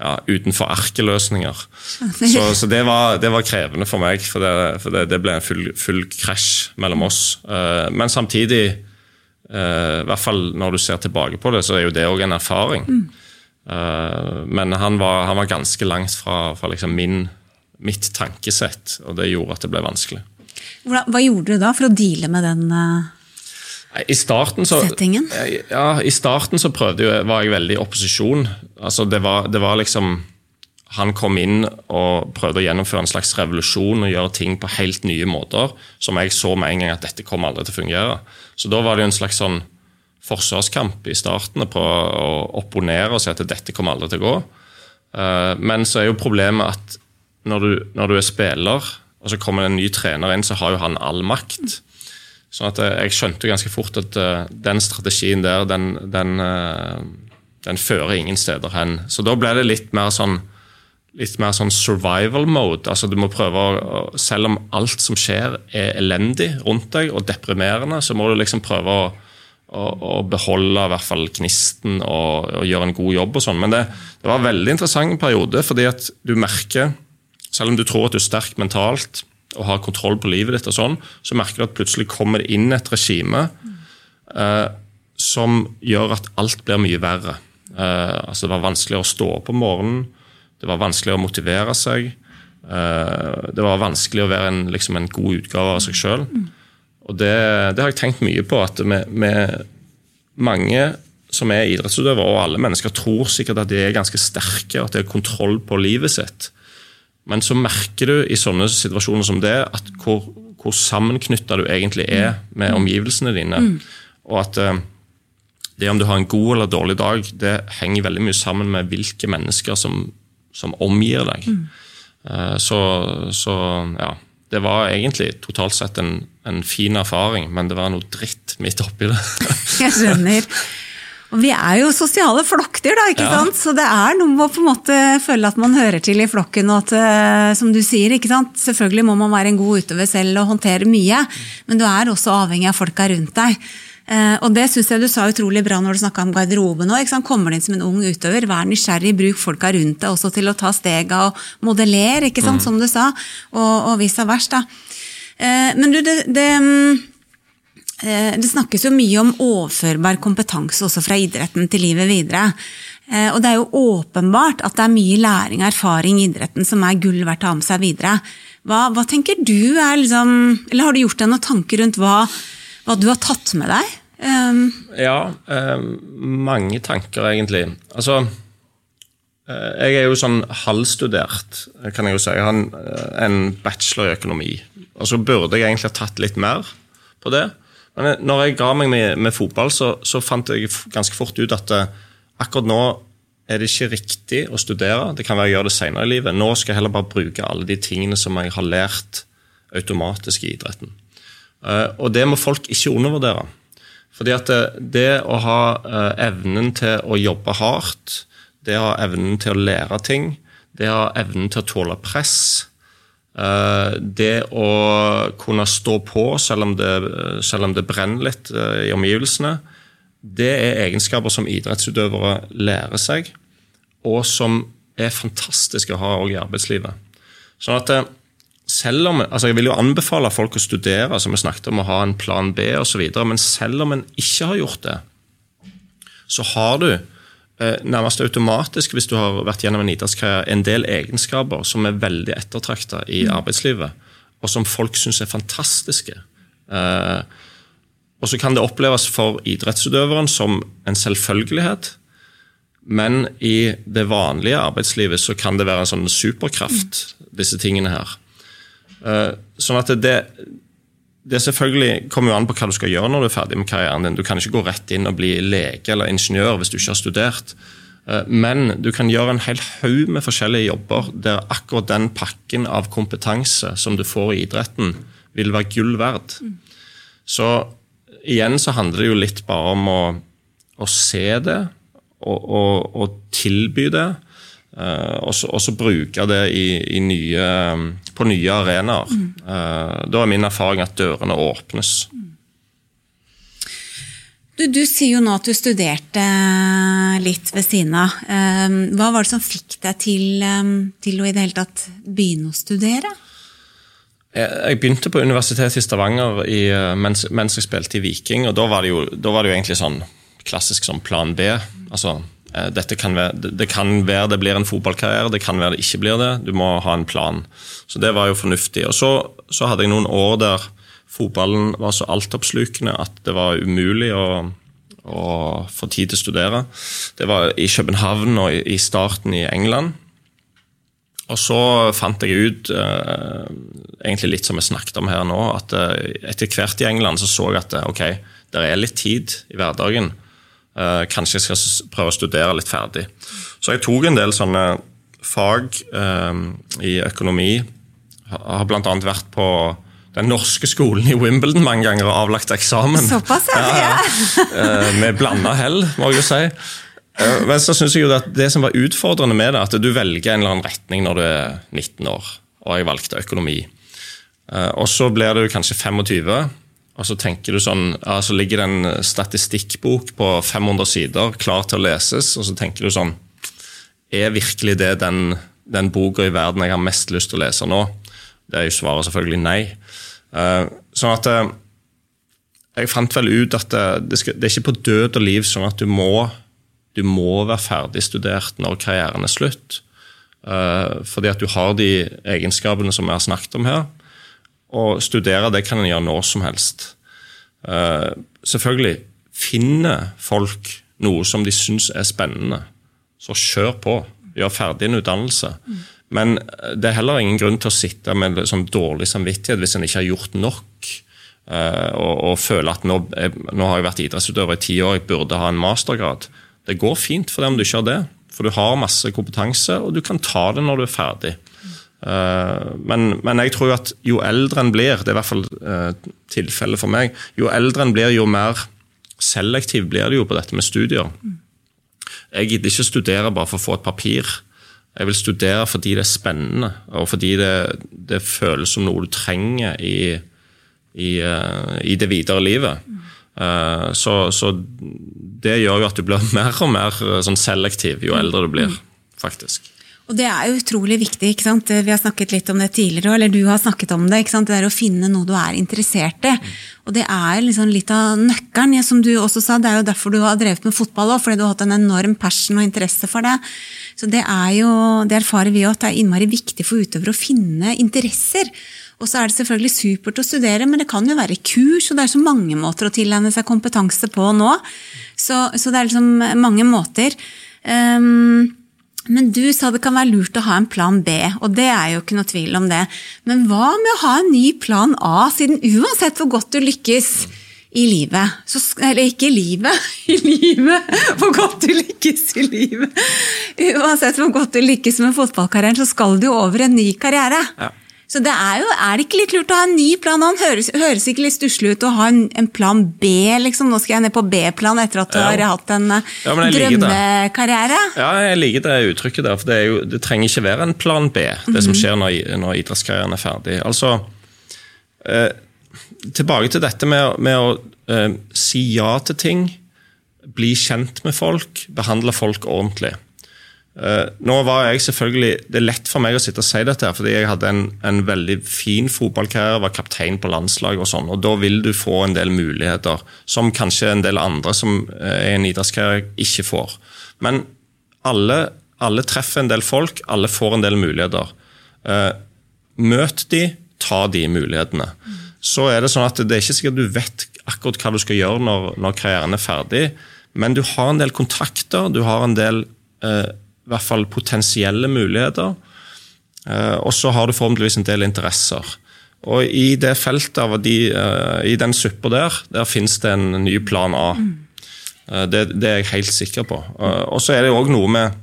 ja, utenfor arkeløsninger. Så, så det, var, det, var, krevende for meg, for det, for det, det ble en full, full krasj mellom oss. Uh, men samtidig, uh, i hvert fall når du ser tilbake på det, så er jo det òg en erfaring. Mm. Uh, men han var, han var, ganske langt fra, fra liksom min, mitt tankesett, og det gjorde at det ble vanskelig. Hva, hva gjorde du da for å deale med den? I starten så, settingen? Ja, i starten så prøvde jeg, var jeg veldig i opposisjon. Altså det, var, det var liksom Han kom inn og prøvde å gjennomføre en slags revolusjon og gjøre ting på helt nye måter, som jeg så med en gang at dette kommer aldri til å fungere. Så da var det jo en slags sånn forsvarskamp i starten på å opponere og si at dette kommer aldri til å gå. Eh, men så er jo problemet at når du, når du er spiller, og så kommer det en ny trener inn, så har jo han all makt. Sånn at jeg skjønte ganske fort at uh, den strategien der, den, den, uh, den, fører ingen steder hen. Så da ble det litt mer sånn litt mer sånn survival mode. altså du må prøve å, Selv om alt som skjer er elendig rundt deg og deprimerende, så må du liksom prøve å, å, å beholde i hvert fall gnisten og, og, gjøre en god jobb. og sånn. Men det, det var en veldig interessant periode, fordi at du merker, selv om du tror at du er sterk mentalt, og har kontroll på livet ditt, og sånn, så merker du at plutselig kommer det inn et regime eh, som gjør at alt blir mye verre. Eh, altså Det var vanskeligere å stå opp om morgenen, det var vanskeligere å motivere seg. Eh, det var vanskelig å være en, liksom en god utgave av seg sjøl. Og det, det, har jeg tenkt mye på, at med, med mange som er idrettsutøvere, og alle mennesker, tror sikkert at de er ganske sterke, at de har kontroll på livet sitt. Men så merker du i sånne situasjoner som det, at hvor, hvor sammenknytta du egentlig er med omgivelsene dine. Mm. Og at uh, det om du har en god eller dårlig dag, det henger veldig mye sammen med hvilke mennesker som, som omgir deg. Mm. Uh, så, så, ja. Det var egentlig totalt sett en, en fin erfaring, men det var noe dritt midt oppi det. Jeg skjønner. Og vi er jo sosiale flokkdyr, da, ikke ja. sant? så det er noe med å på en måte føle at man hører til i flokken. og at, eh, som du sier, ikke sant? Selvfølgelig må man være en god utøver selv og håndtere mye, men du er også avhengig av folka rundt deg. Eh, og det syns jeg du sa utrolig bra når du snakka om garderoben òg. Kommer du inn som en ung utøver, vær nysgjerrig, bruk folka rundt deg også til å ta stega og modellere, ikke sant, mm. som du sa, og, og vice versa. Eh, men du, det, det mm, det snakkes jo mye om overførbar kompetanse også fra idretten til livet videre. Eh, og det er jo åpenbart at det er mye læring og erfaring i idretten som er gull verdt å ha med seg videre. Hva, hva, tenker du er liksom Eller har du gjort deg noen tanker rundt hva, hva du har tatt med deg? Um, ja, um, mange tanker, egentlig. Altså Jeg er jo sånn halvstudert, kan jeg jo si. Jeg har en, en bachelor i økonomi. Og så burde jeg egentlig ha tatt litt mer på det. Men når jeg ga meg med, med fotball, så, så, fant jeg ganske fort ut at uh, akkurat nå er det ikke riktig å studere. Det kan være å gjøre det senere i livet. Nå skal jeg heller bare bruke alle de tingene som jeg har lært automatisk i idretten. Uh, og det må folk ikke undervurdere. Fordi at det, det å ha evnen til å jobbe hardt, det å ha evnen til å lære ting, det å ha evnen til å tåle press, Eh, det å kunne stå på selv om det, selv om det brenner litt eh, i omgivelsene, det er egenskaper som idrettsutøvere lærer seg, og som er fantastiske å ha i arbeidslivet. Sånn at eh, selv om, altså Jeg vil jo anbefale folk å studere, som vi snakket om å ha en plan B osv., men selv om en ikke har gjort det, så har du Eh, nærmest automatisk, hvis du har vært gjennom en idrettskarriere, en del egenskaper som er veldig ettertrakta i mm. arbeidslivet, og som folk syns er fantastiske. Eh, og så kan det oppleves for idrettsutøveren som en selvfølgelighet, men i det vanlige arbeidslivet så kan det være en sånn superkraft, disse tingene her. Eh, sånn at det, det selvfølgelig kommer jo an på hva du skal gjøre når du er ferdig med karrieren din. Du kan ikke gå rett inn og bli lege eller ingeniør hvis du ikke har studert. Eh, men du kan gjøre en hel haug med forskjellige jobber der akkurat den pakken av kompetanse som du får i idretten, vil være gull verd. Så igjen så handler det jo litt bare om å, å se det og, og, og tilby det. Uh, og så bruke det i, i nye, på nye arenaer. Mm. Uh, da er min erfaring at dørene åpnes. Du, du, sier jo nå at du studerte litt ved siden av. Hva var det som fikk deg til, til å i det hele tatt begynne å studere? Jeg, jeg begynte på Universitetet i Stavanger i, mens, mens, jeg spilte i Viking. og Da var det jo, var det jo egentlig sånn klassisk sånn plan B. altså Eh, kan være, det kan være det blir en fotballkarriere, det kan være det ikke blir det. Du må ha en plan. Så det var jo fornuftig. Og så, så hadde jeg noen år der fotballen var så altoppslukende at det var umulig å, å få tid til å studere. Det var i København og i starten i England. Og så fant jeg ut, eh, egentlig litt som jeg snakket om her nå, at eh, etter hvert i England så så jeg at eh, ok, det er litt tid i hverdagen. Uh, kanskje jeg skal prøve å studere litt ferdig. Så jeg tok en del sånne fag eh, i økonomi. Har bl.a. vært på den norske skolen i Wimbledon mange ganger og avlagt eksamen. Såpass, ja. ja. uh, med blanda hell, må jeg jo si. Uh, men så synes jeg jo at Det som var utfordrende med det, at du velger en eller annen retning når du er 19 år. Og jeg valgte økonomi. Og så blir du kanskje 25, og så tenker du sånn, altså ligger det en statistikkbok på 500 sider klar til å leses, og så tenker du sånn Er virkelig det den, den boka i verden jeg har mest lyst til å lese nå? Det er jo svaret selvfølgelig nei. Uh, sånn at uh, Jeg fant vel ut at det, det, skal, det, er ikke på død og liv sånn at du må, du må være ferdigstudert når karrieren er slutt. Fordi at du har de egenskapene som vi har snakket om her. Å studere det kan en gjøre når som helst. Uh, selvfølgelig finner folk noe som de syns er spennende, så kjør på. Gjør ferdig en utdannelse. Men det er heller ingen grunn til å sitte med liksom, dårlig samvittighet hvis en ikke har gjort nok. Uh, og, og føle at nå, jeg, nå, har jeg vært idrettsutøver i ti år, jeg burde ha en mastergrad. Det går fint for deg om du ikke har det. For du har masse kompetanse, og du kan ta det når du er ferdig. Uh, men, men, jeg tror at jo eldre en blir, det er i hvert fall uh, tilfellet for meg, jo eldre en blir, jo mer selektiv blir det jo på dette med studier. Jeg gidder ikke studere bare for å få et papir. Jeg vil studere fordi det er spennende, og fordi det, det føles som noe du trenger i, i, uh, i det videre livet. Så, så, det gjør jo at du blir mer og mer sånn selektiv jo eldre du blir, faktisk. Og Det er jo utrolig viktig. ikke sant? Vi har snakket litt om det tidligere, eller du har snakket om det. ikke sant? Det er å finne noe du er interessert i. Og Det er liksom litt av nøkkelen. Som du også sa, Det er jo derfor du har drevet med fotball òg, fordi du har hatt en enorm passion og interesse for det. Så Det er jo, det erfarer vi jo at det er innmari viktig for utøvere å finne interesser. Og så er det selvfølgelig supert å studere, men det kan jo være kurs, og det er så mange måter å tilegne seg kompetanse på nå. Så, så det er liksom mange måter. Um, men du sa det kan være lurt å ha en plan B, og det er jo ikke noe tvil om det. Men hva med å ha en ny plan A, siden uansett hvor godt du lykkes i livet så, Eller ikke i livet, i livet! Hvor godt du lykkes i livet! Uansett hvor godt du lykkes med fotballkarrieren, så skal du jo over en ny karriere. Ja. Så det er jo, er det ikke litt lurt å ha en ny plan? Han høres, høres ikke litt stusslig ut å ha en, en, plan B, liksom? Nå skal jeg ned på B-plan etter at du ja. har hatt en ja, drømmekarriere? Ja, jeg liker det uttrykket der. For det, jo, det trenger ikke være en plan B, det mm -hmm. som mhm. skjer når, når, idrettskarrieren er ferdig. Altså, eh, tilbake til dette med, med å eh, si ja til ting, bli kjent med folk, behandle folk ordentlig. Uh, nå var jeg selvfølgelig, Det er lett for meg å sitte og si dette, her, fordi jeg hadde en, en veldig fin fotballkarriere, var kaptein på landslaget og sånn. og Da vil du få en del muligheter som kanskje en del andre som er en idrettskarriere, ikke får. Men alle, alle, treffer en del folk, alle får en del muligheter. Uh, møt de, ta de mulighetene. Så er det sånn at det er ikke sikkert du vet akkurat hva du skal gjøre når, når karrieren er ferdig, men du har en del kontakter, du har en del uh, i hvert fall potensielle muligheter. Eh, og så har du forhåpentligvis en del interesser. Og i det feltet av de, eh, i den suppa der, der finnes det en ny plan A. Eh, det, det, er jeg helt sikker på. Og så er det òg noe med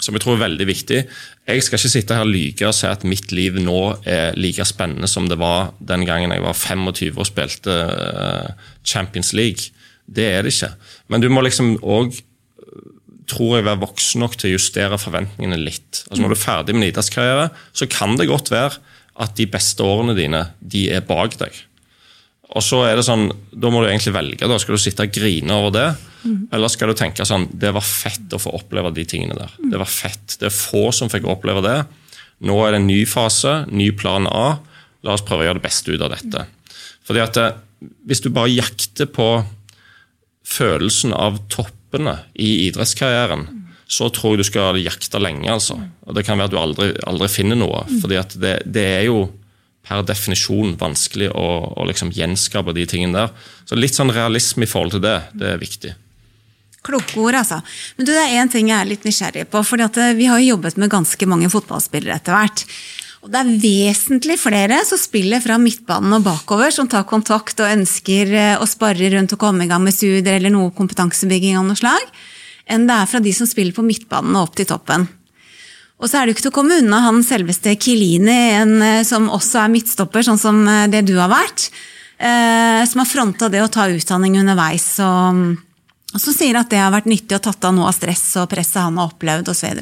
som jeg tror er veldig viktig. Jeg skal ikke sitte her og lyge og si at mitt liv nå er like spennende som det var den gangen jeg var 25 og spilte Champions League. Det er det ikke. Men du må liksom òg tror jeg være voksen nok til å justere forventningene litt. Altså Når du er ferdig med en idrettskarriere, så kan det godt være at de beste årene dine de er bak deg. Og så er det sånn, Da må du egentlig velge. da Skal du sitte og grine over det? Mm. Eller skal du tenke sånn Det var fett å få oppleve de tingene der. Mm. Det var fett. Det er få som fikk oppleve det. Nå er det en ny fase, ny plan A. La oss prøve å gjøre det beste ut av dette. Fordi at eh, Hvis du bare jakter på følelsen av topp toppene i idrettskarrieren, så tror jeg du skal jakte lenge. altså. Og Det kan være at du aldri, aldri finner noe. fordi at det, det, er jo per definisjon vanskelig å, å liksom gjenskape de tingene der. Så litt sånn realisme i forhold til det, det er viktig. Kloke ord, altså. Men du, det er én ting jeg er litt nysgjerrig på. for eh, Vi har jo jobbet med ganske mange fotballspillere etter hvert. Og det er vesentlig flere som spiller fra midtbanen og bakover, som tar kontakt og ønsker eh, å spare rundt og komme i gang med studier eller noe kompetansebygging av noe slag, enn det er fra de som spiller på midtbanen og opp til toppen. Og så er det jo ikke til å komme unna han selveste Kilini, eh, som også er midtstopper, sånn som eh, det du har vært, som har fronta det å ta utdanning underveis. Og, og som sier at det har vært nyttig og tatt av noe av stress og presset han har opplevd osv.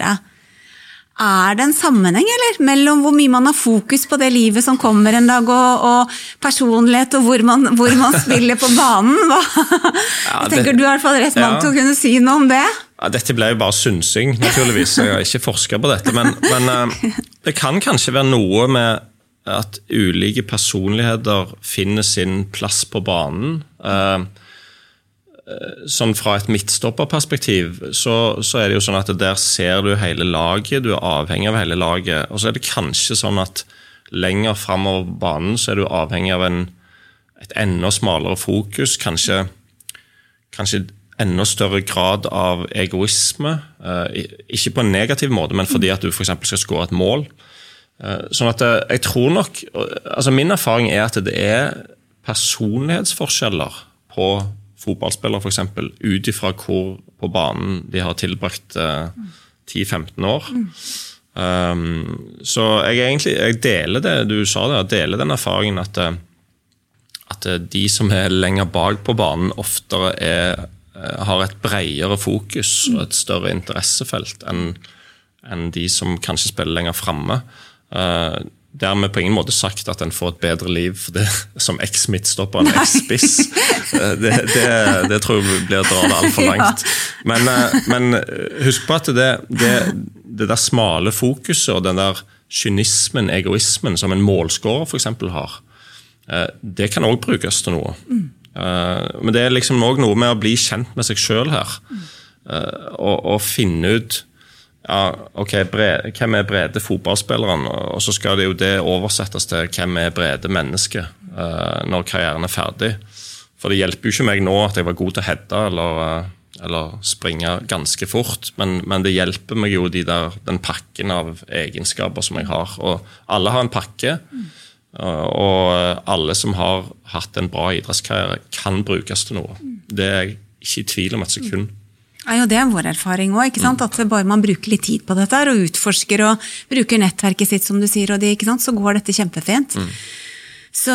Er det en sammenheng eller, mellom hvor mye man har fokus på det livet som kommer en dag, og, og personlighet, og hvor man, hvor man, spiller på banen? Hva? Ja, jeg tenker Du er i hvert fall rett mann ja. til å kunne si noe om det. Ja, dette ble jo bare synsing, naturligvis. Jeg har ikke forska på dette. Men, men uh, det kan kanskje være noe med at ulike personligheter finner sin plass på banen. Uh, Eh, sånn Fra et midtstopperperspektiv så, så, er det jo sånn at der ser du hele laget, du er avhengig av hele laget. Og så er det kanskje sånn at lenger framover banen så er du avhengig av en, et enda smalere fokus. Kanskje, kanskje enda større grad av egoisme. Ikke på en negativ måte, men fordi at du f.eks. skal skåre et mål. Sånn at jeg tror nok altså Min erfaring er at det er personlighetsforskjeller på fotballspillere, f.eks. Ut ifra hvor på banen de har tilbrakt 10-15 år. Um, så jeg, egentlig, jeg deler det du sa der, jeg deler den erfaringen at, eh, at eh, de som er lenger bak på banen, oftere er, eh, har et bredere fokus og et større interessefelt enn enn de som kanskje spiller lenger framme. Uh, Dermed på ingen måte sagt at en får et bedre liv det, som eks-midtstopper enn eks-spiss. Det, det, det, tror jeg blir å dra det altfor langt. Men, men, husk på at det, det, det der smale fokuset og den der kynismen, egoismen, som en målskårer f.eks. har, eh, det kan òg brukes til noe. Mm. Men det er liksom òg noe med å bli kjent med seg sjøl her. Eh, og, og, finne ut ja, ok, brede, hvem er brede fotballspilleren? Og så skal det jo det oversettes til hvem er brede mennesker når karrieren er ferdig. For det hjelper jo ikke meg nå at jeg var god til å heade eller eller springe ganske fort. Men, men, det hjelper meg jo de der, den pakken av egenskaper som jeg har. Og alle har en pakke. Og alle som har hatt en bra idrettskarriere, kan brukes til noe. Det er jeg ikke i tvil om et sekund. Ja, Det er vår erfaring òg. Mm. At bare man bruker litt tid på dette og utforsker og bruker nettverket sitt, som du sier, det, så går dette kjempefint. Mm. Så,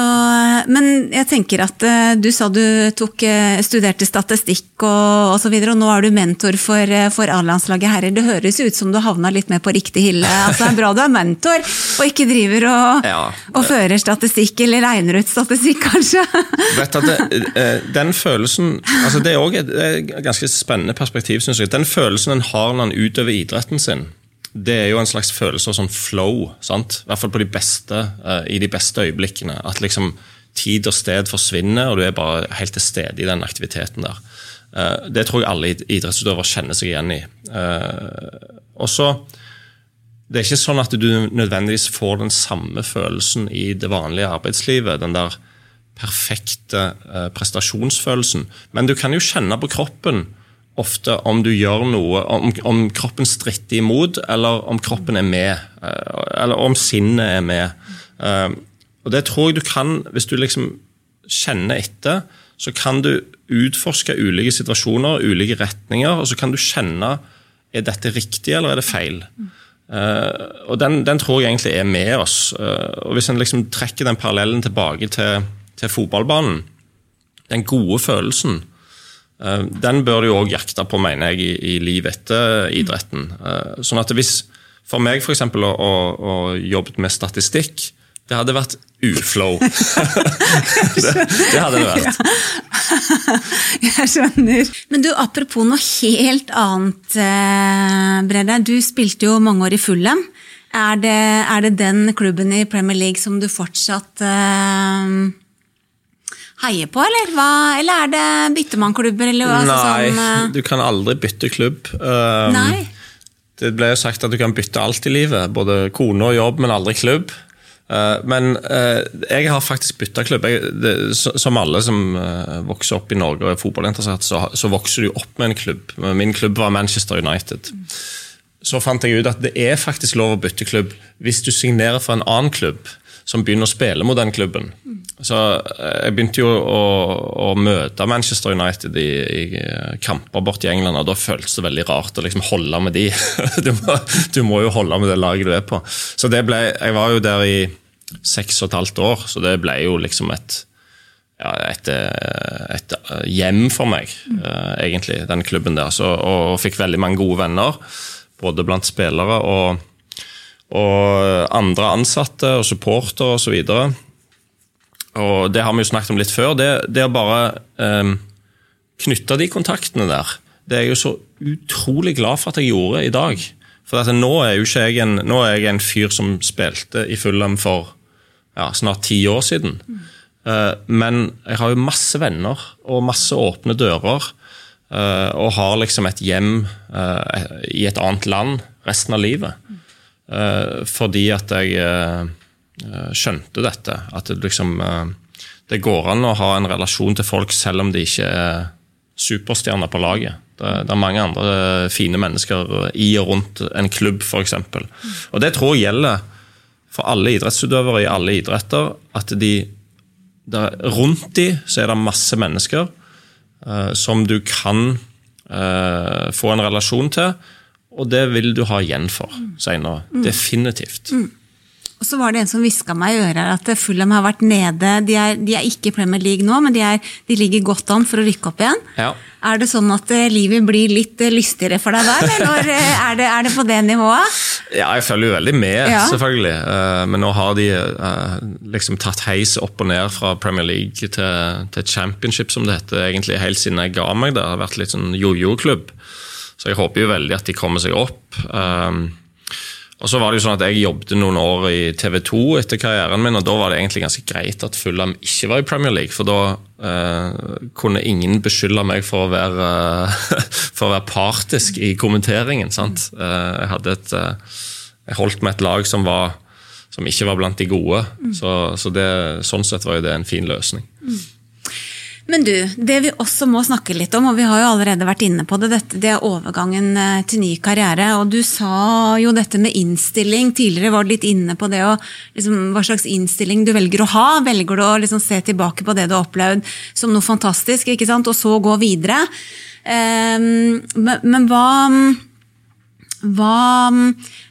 men jeg tenker at uh, du sa du tok, uh, studerte statistikk og osv., og, og nå er du mentor for, for A-landslaget herrer. Det høres ut som du havna litt mer på riktig hylle. Altså, det er bra du er mentor, og ikke driver og, ja. og fører statistikk, eller regner ut statistikk, kanskje. Vet at det, den følelsen altså Det er òg et ganske spennende perspektiv, syns jeg. Den følelsen en har når en utøver idretten sin det er jo en slags følelse av sånn flow. Sant? I hvert fall på de beste, uh, i de beste øyeblikkene. At liksom tid og sted forsvinner, og du er bare helt til stede i den aktiviteten der. Uh, det tror jeg alle idrettsutøvere kjenner seg igjen i. Uh, og så, Det er ikke sånn at du nødvendigvis får den samme følelsen i det vanlige arbeidslivet. den der perfekte prestasjonsfølelsen. Men du kan jo kjenne på kroppen ofte om du gjør noe, om, om, kroppen stritter imot, eller om kroppen er med. Eh, eller om sinnet er med. Eh, og Det tror jeg du kan, hvis du liksom kjenner etter, så kan du utforske ulike situasjoner, ulike retninger, og så kan du kjenne er dette riktig eller er det feil. Uh, og den, den, tror jeg egentlig er med oss. Og Hvis en liksom trekker den parallellen tilbake til, til fotballbanen, den gode følelsen, Eh, den bør du òg jakte på, mener jeg, i, i livet etter idretten. Eh, sånn at hvis For meg f.eks. Å, å, å jobbe med statistikk, det hadde vært uflow. det, det, hadde det vært. Jeg skjønner. Men du, apropos noe helt annet, eh, Brede. Du spilte jo mange år i Fulham. Er det, er det den klubben i Premier League som du fortsatt uh, heier på, eller? Hva, eller er det byttemannklubber? hva, Nei, sånn, uh... du kan aldri bytte klubb. Um, Nei. Det ble jo sagt at du kan bytte alt i livet, både kone og jobb, men aldri klubb. Uh, men uh, jeg har faktisk bytta klubb. Jeg, det, som alle som vokser opp i Norge og er fotballinteressert, så, så, vokser du opp med en klubb. Min klubb var Manchester United. Så fant jeg ut at det er faktisk lov å bytte klubb hvis du signerer for en annen klubb som begynner å spille mot den klubben. Så eh, Jeg begynte jo å, å møte Manchester United i, i, kamper borte i England, og da føltes det veldig rart å liksom holde med de. Du må, du må, jo holde med det laget du er på. Så det ble, Jeg var jo der i seks og et halvt år, så det ble jo liksom et, ja, et, et hjem for meg, egentlig, den klubben der. Så, og, og fikk veldig mange gode venner, både blant spillere og og andre ansatte og supportere osv. Og, så og det har vi jo snakket om litt før. Det, det å bare eh, knytte de kontaktene der, det er jeg jo så utrolig glad for at jeg gjorde i dag. For nå er jo ikke jeg en, nå er jeg en fyr som spilte i Fulham for ja, snart ti år siden. Mm. Uh, men jeg har jo masse venner og masse åpne dører. Uh, og har liksom et hjem uh, i et annet land resten av livet. Mm. Eh, fordi at jeg eh, eh, skjønte dette. At det liksom Det går an å ha en relasjon til folk selv om de ikke er superstjerner på laget. Det, det, er mange andre fine mennesker i og rundt en klubb, f.eks. Og det tror jeg gjelder for alle idrettsutøvere i alle idretter. At de, der, rundt de så er det masse mennesker eh, som du kan eh, få en relasjon til. Og det vil du ha igjen for seinere. Mm. Definitivt. Mm. Og så var det en som hviska meg i øret at Fulham har vært nede. De er, de er ikke i Premier League nå, men de, er, de, ligger godt an for å rykke opp igjen. Ja. Er det sånn at eh, livet blir litt eh, lystigere for deg der, eller eh, er det, er det på det nivået? Ja, jeg følger jo veldig med, ja. selvfølgelig. Men nå har de liksom tatt heis opp og ned fra Premier League til, til championship, som det heter, egentlig helt siden jeg ga meg der. Det har vært litt sånn jojo-klubb. Så jeg håper jo veldig at de kommer seg opp. Um, og så var det jo sånn at Jeg jobbet noen år i TV 2 etter karrieren min, og da var det egentlig ganske greit at Fulham ikke var i Premier League. For da eh, kunne ingen beskylde meg for å være, for å være partisk i kommenteringen. sant? Eh, jeg, hadde et, eh, jeg holdt med et lag som, var, som ikke var blant de gode. Så, så det, sånn sett var jo det en fin løsning. Men du, det vi også må snakke litt om, og vi har jo allerede vært inne på det, dette, det er overgangen eh, til ny karriere. Og du sa jo dette med innstilling. Tidligere var du litt inne på det og liksom, hva slags innstilling du velger å ha. Velger du å liksom, se tilbake på det du har opplevd som noe fantastisk, ikke sant? og så gå videre? Um, men, men hva, hva,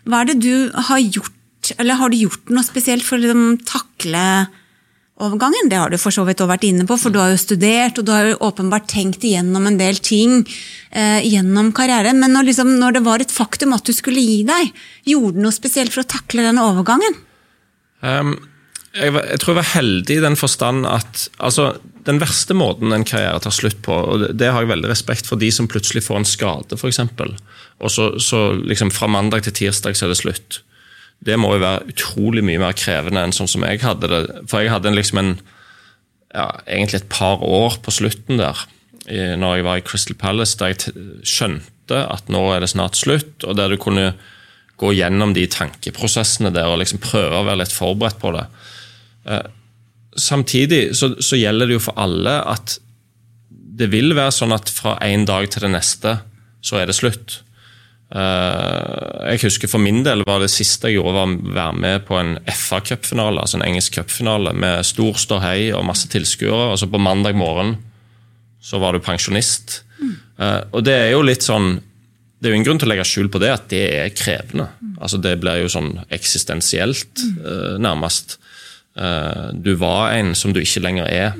hva er det du har gjort, eller har du gjort noe spesielt for å liksom, takle overgangen. Det har du for så vidt også vært inne på, for du har jo studert og du har jo åpenbart tenkt igjennom en del ting eh, gjennom karrieren. Men når, liksom, når, det var et faktum at du skulle gi deg, gjorde du noe spesielt for å takle denne overgangen? Um, jeg, jeg, tror jeg var heldig i den forstand at altså, den verste måten en karriere tar slutt på, og det, det har jeg veldig respekt for de som plutselig får en skade, f.eks. Og så, så liksom fra mandag til tirsdag så er det slutt det må jo være utrolig mye mer krevende enn sånn som jeg hadde det. For jeg hadde liksom en ja, egentlig et par år på slutten der, når jeg var i Crystal Palace, der jeg skjønte at nå er det snart slutt, og der du kunne gå gjennom de tankeprosessene der og liksom prøve å være litt forberedt på det. Eh, samtidig så, så gjelder det jo for alle at det vil være sånn at fra en dag til det neste så er det slutt. Eh, jeg husker For min del var det siste jeg gjorde, var å være med på en FA-cupfinale, altså en engelsk cupfinale, med stor ståhei og masse tilskuere. Og så på mandag morgen så var du pensjonist. Mm. Og det er jo litt sånn Det er jo ingen grunn til å legge skjul på det, at det er krevende. Altså Det blir jo sånn eksistensielt, mm. nærmest. Du var en som du ikke lenger er.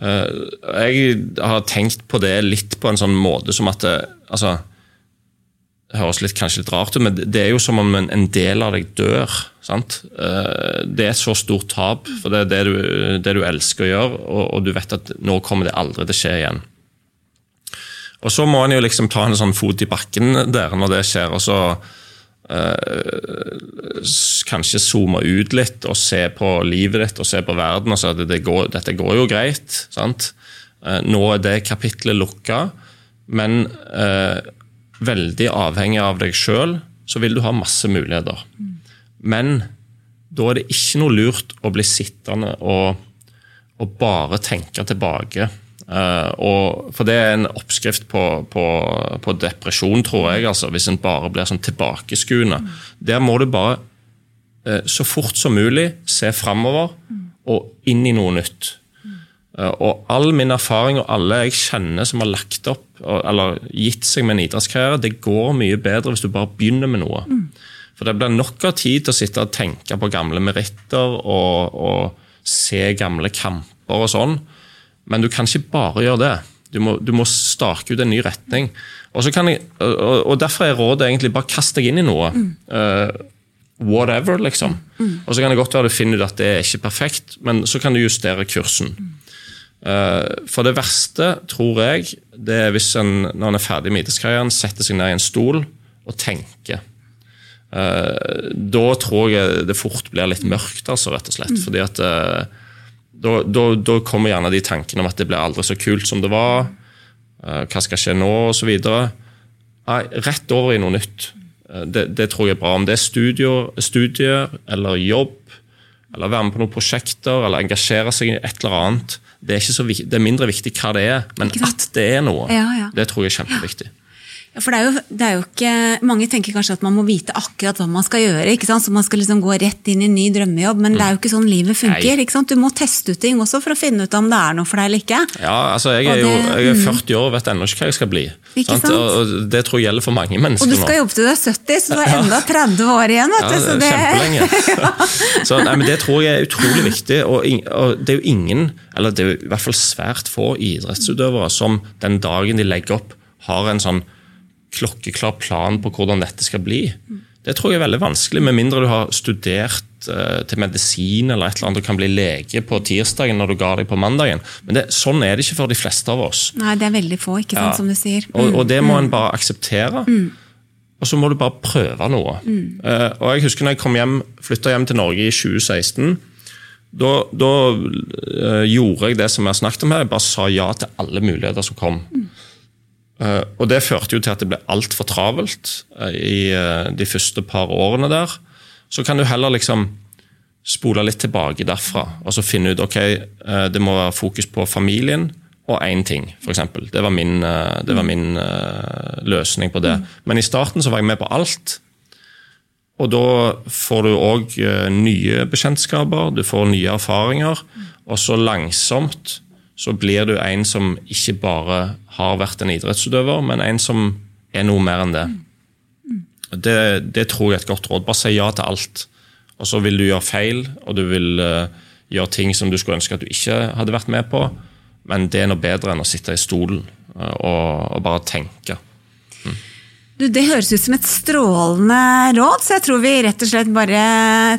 Jeg har tenkt på det litt på en sånn måte som at altså, høres litt, kanskje litt rart ut, men det er jo som om en, del av deg dør. Sant? Eh, det er et så stort tap, for det er det du, det du elsker å gjøre, og, og, du vet at nå kommer det aldri til å skje igjen. Og Så må en jo liksom ta en sånn fot i bakken der når det skjer, og så eh, kanskje zoome ut litt og se på livet ditt og se på verden og si at det går, dette går jo greit. sant? Eh, nå er det kapitlet lukka, men veldig avhengig av deg sjøl, så vil du ha masse muligheter. Men da er det ikke noe lurt å bli sittende og, og bare tenke tilbake. Uh, og, for det er en oppskrift på, på, på depresjon, tror jeg, altså, hvis en bare blir sånn tilbakeskuende. Mm. Der må du bare uh, så fort som mulig se framover og inn i noe nytt. Uh, og all min erfaring og alle jeg kjenner som har lagt opp eller gitt seg med en idrettskarriere. Det går mye bedre hvis du bare begynner med noe. Mm. For det blir nok av tid til å sitte og tenke på gamle meritter og, og, se gamle kamper og sånn. Men du kan ikke bare gjøre det. Du må, du må stake ut en ny retning. Og, jeg, og Derfor er rådet egentlig bare kast deg inn i noe. Mm. Uh, whatever, liksom. Mm. Og så kan det godt være du finner ut at det er ikke perfekt, men så kan du justere kursen. Mm. Eh, for det verste, tror jeg, det er hvis en når en er ferdig med idrettskarrieren, setter seg ned i en stol og tenker. Eh, da tror jeg det fort blir litt mørkt, altså, rett og slett. Mm. fordi at eh, da, da, da, kommer gjerne de tankene om at det blir aldri så kult som det var. Hva skal skje nå, osv. Rett over i noe nytt. Det, det, tror jeg er bra. Om det er studier, studier eller jobb, eller være med på noen prosjekter, eller engasjere seg i et eller annet det er, ikke så, det er mindre viktig hva det er, men at det er noe. Ja, ja. Det tror jeg er kjempeviktig. Ja, for det er, jo, det er jo ikke, Mange tenker kanskje at man må vite akkurat hva man skal gjøre. ikke sant? Så man skal liksom gå rett inn i en ny drømmejobb, men det er jo ikke sånn livet funker. Nei. ikke sant? Du må teste ut ting også for å finne ut om det er noe for deg eller ikke. Ja, altså Jeg Og er jo jeg er 40 år og vet ennå ikke hva jeg skal bli. Ikke sant? Og og det tror jeg gjelder for mange mennesker Og mennesker du nå. skal jobbe til du er 70, så du har enda 30 år igjen. vet Ja, du. det Så det, kjempelenge. Så, nei, men Det tror jeg er utrolig viktig. Og, og det er jo ingen, eller det er jo i hvert fall svært få idrettsutøvere som den dagen de legger opp, har en sånn klokkeklar plan på hvordan dette skal bli. Det tror jeg er veldig vanskelig, med mindre du har studert eh, til medisin eller et eller annet og kan bli lege på tirsdagen når du ga deg på mandagen. Men det, sånn er det ikke for de fleste av oss. Nei, det er veldig få, ikke sant, Ja. som du sier. Og, og det må en bare akseptere. Og så må du bare prøve noe. Uh, og jeg husker når jeg kom hjem, flytta hjem til Norge i 2016. Da, da uh, gjorde jeg det som jeg har snakket om her, jeg bare sa ja til alle muligheter som kom. Eh, og det førte jo til at det ble altfor travelt eh, i eh, de første par årene der. Så kan du heller liksom spole litt tilbake derfra og så finne ut ok, det må være fokus på familien og én ting, f.eks. Det var min, det var min løsning på det. Men i starten så var jeg med på alt. Og da får du òg nye bekjentskaper, du får nye erfaringer. Og så langsomt så blir du en som ikke bare har vært en idrettsutøver, men en som er noe mer enn det. Det, det tror jeg er et godt råd. Bare si ja til alt. Og så vil du gjøre feil, og du vil eh, gjøre ting som du skulle ønske at du ikke hadde vært med på. Men det er noe bedre enn å sitte i stolen eh, og, og bare tenke. Du, Det høres ut som et strålende råd, så jeg tror vi rett og slett bare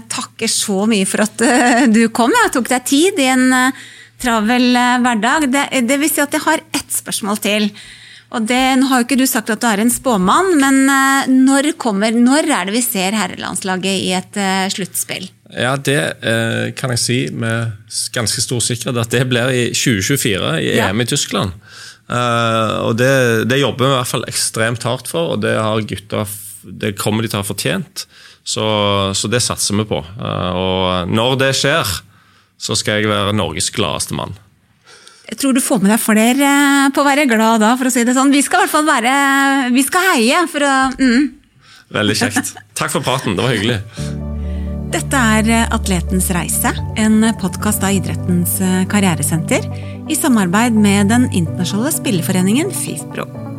takker så mye for at eh, du kom. Jeg tok deg tid i en travel eh, hverdag. Det, det vil si at jeg har ett spørsmål til. Og det, Nå har jo ikke du sagt at du er en spåmann, men eh, når, kommer, når er det vi ser herrelandslaget i et eh, sluttspill? Ja, det eh, kan jeg si med ganske stor sikkerhet at det blir i 2024 i Ja. EM i Tyskland. Eh, og det, det jobber vi i hvert fall ekstremt hardt for, og det har gutta det kommer de til å ha fortjent. Så, så det satser vi på. Eh, og når det skjer, så skal jeg være Norges gladeste mann. Jeg tror du får med deg flere eh, på å være glad da, for å si det sånn. Vi skal i hvert fall være Vi skal heie for å mm. Veldig kjekt. Takk for praten, det var hyggelig. Dette er eh, Atletens reise, en podkast av Idrettens eh, karrieresenter i samarbeid med den internasjonale spilleforeningen FIFPro.